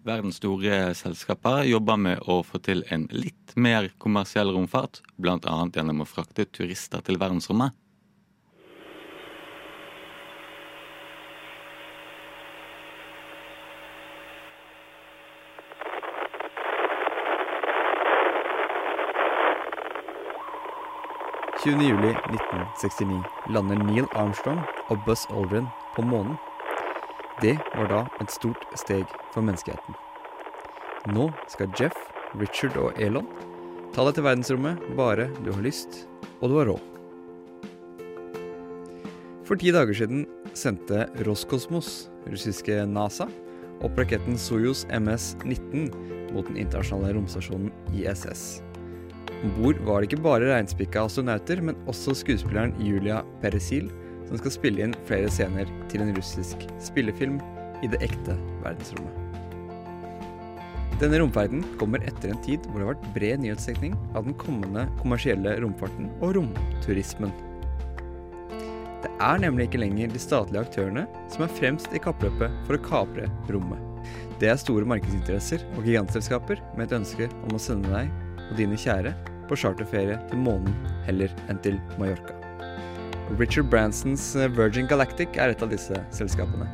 Verdens store selskaper jobber med å få til en litt mer kommersiell romfart, bl.a. gjennom å frakte turister til verdensrommet. juli 1969 lander Neil Armstrong og Buzz Aldrin på månen. Det var da et stort steg for menneskeheten. Nå skal Jeff, Richard og Elon ta deg til verdensrommet bare du har lyst og du har råd. For ti dager siden sendte Roskosmos, russiske NASA, opp raketten Soyuz MS-19 mot den internasjonale romstasjonen ISS. Om bord var det ikke bare reinspikka astronauter, men også skuespilleren Julia Peresil, som skal spille inn flere scener til en russisk spillefilm i det ekte verdensrommet. Denne romferden kommer etter en tid hvor det har vært bred nyhetsdekning av den kommende kommersielle romfarten og romturismen. Det er nemlig ikke lenger de statlige aktørene som er fremst i kappløpet for å kapre rommet. Det er store markedsinteresser og gigantselskaper med et ønske om å sende deg og dine kjære på charterferie til månen heller enn til Mallorca. Richard Bransons eh, Virgin Galactic er et av disse selskapene.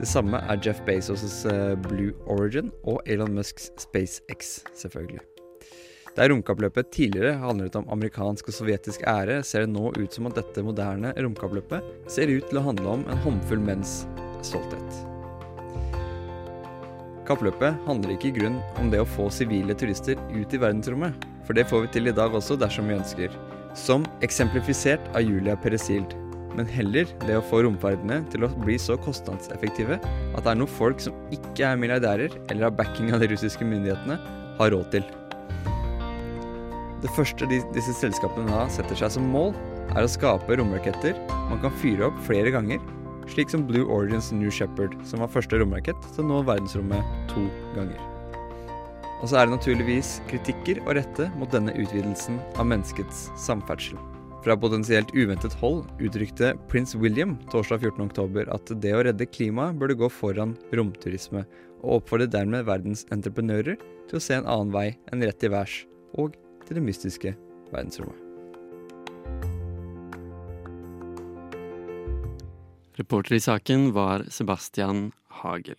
Det samme er Jeff Bezos' eh, Blue Origin og Elon Musks SpaceX, selvfølgelig. Der romkappløpet tidligere handlet om amerikansk og sovjetisk ære, ser det nå ut som at dette moderne romkappløpet ser ut til å handle om en håndfull menns stolthet. Kappløpet handler ikke i grunn om det å få sivile turister ut i verdensrommet, for det får vi til i dag også dersom vi ønsker som eksemplifisert av Julia Peresild, men heller det å få romferdene til å bli så kostnadseffektive at det er noe folk som ikke er milliardærer eller har backing av de russiske myndighetene, har råd til. Det første disse selskapene da setter seg som mål, er å skape romraketter man kan fyre opp flere ganger, slik som Blue Origins New Shepherd, som var første romrakett til å nå verdensrommet to ganger. Og så er det naturligvis kritikker å rette mot denne utvidelsen av menneskets samferdsel. Fra potensielt uventet hold uttrykte prins William torsdag 14.10 at det å redde klimaet burde gå foran romturisme, og oppfordret dermed verdens entreprenører til å se en annen vei enn rett til værs og til det mystiske verdensrommet. Reporter i saken var Sebastian Hagel.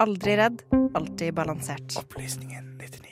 Aldri redd, alltid balansert. Opplysningen 99,3.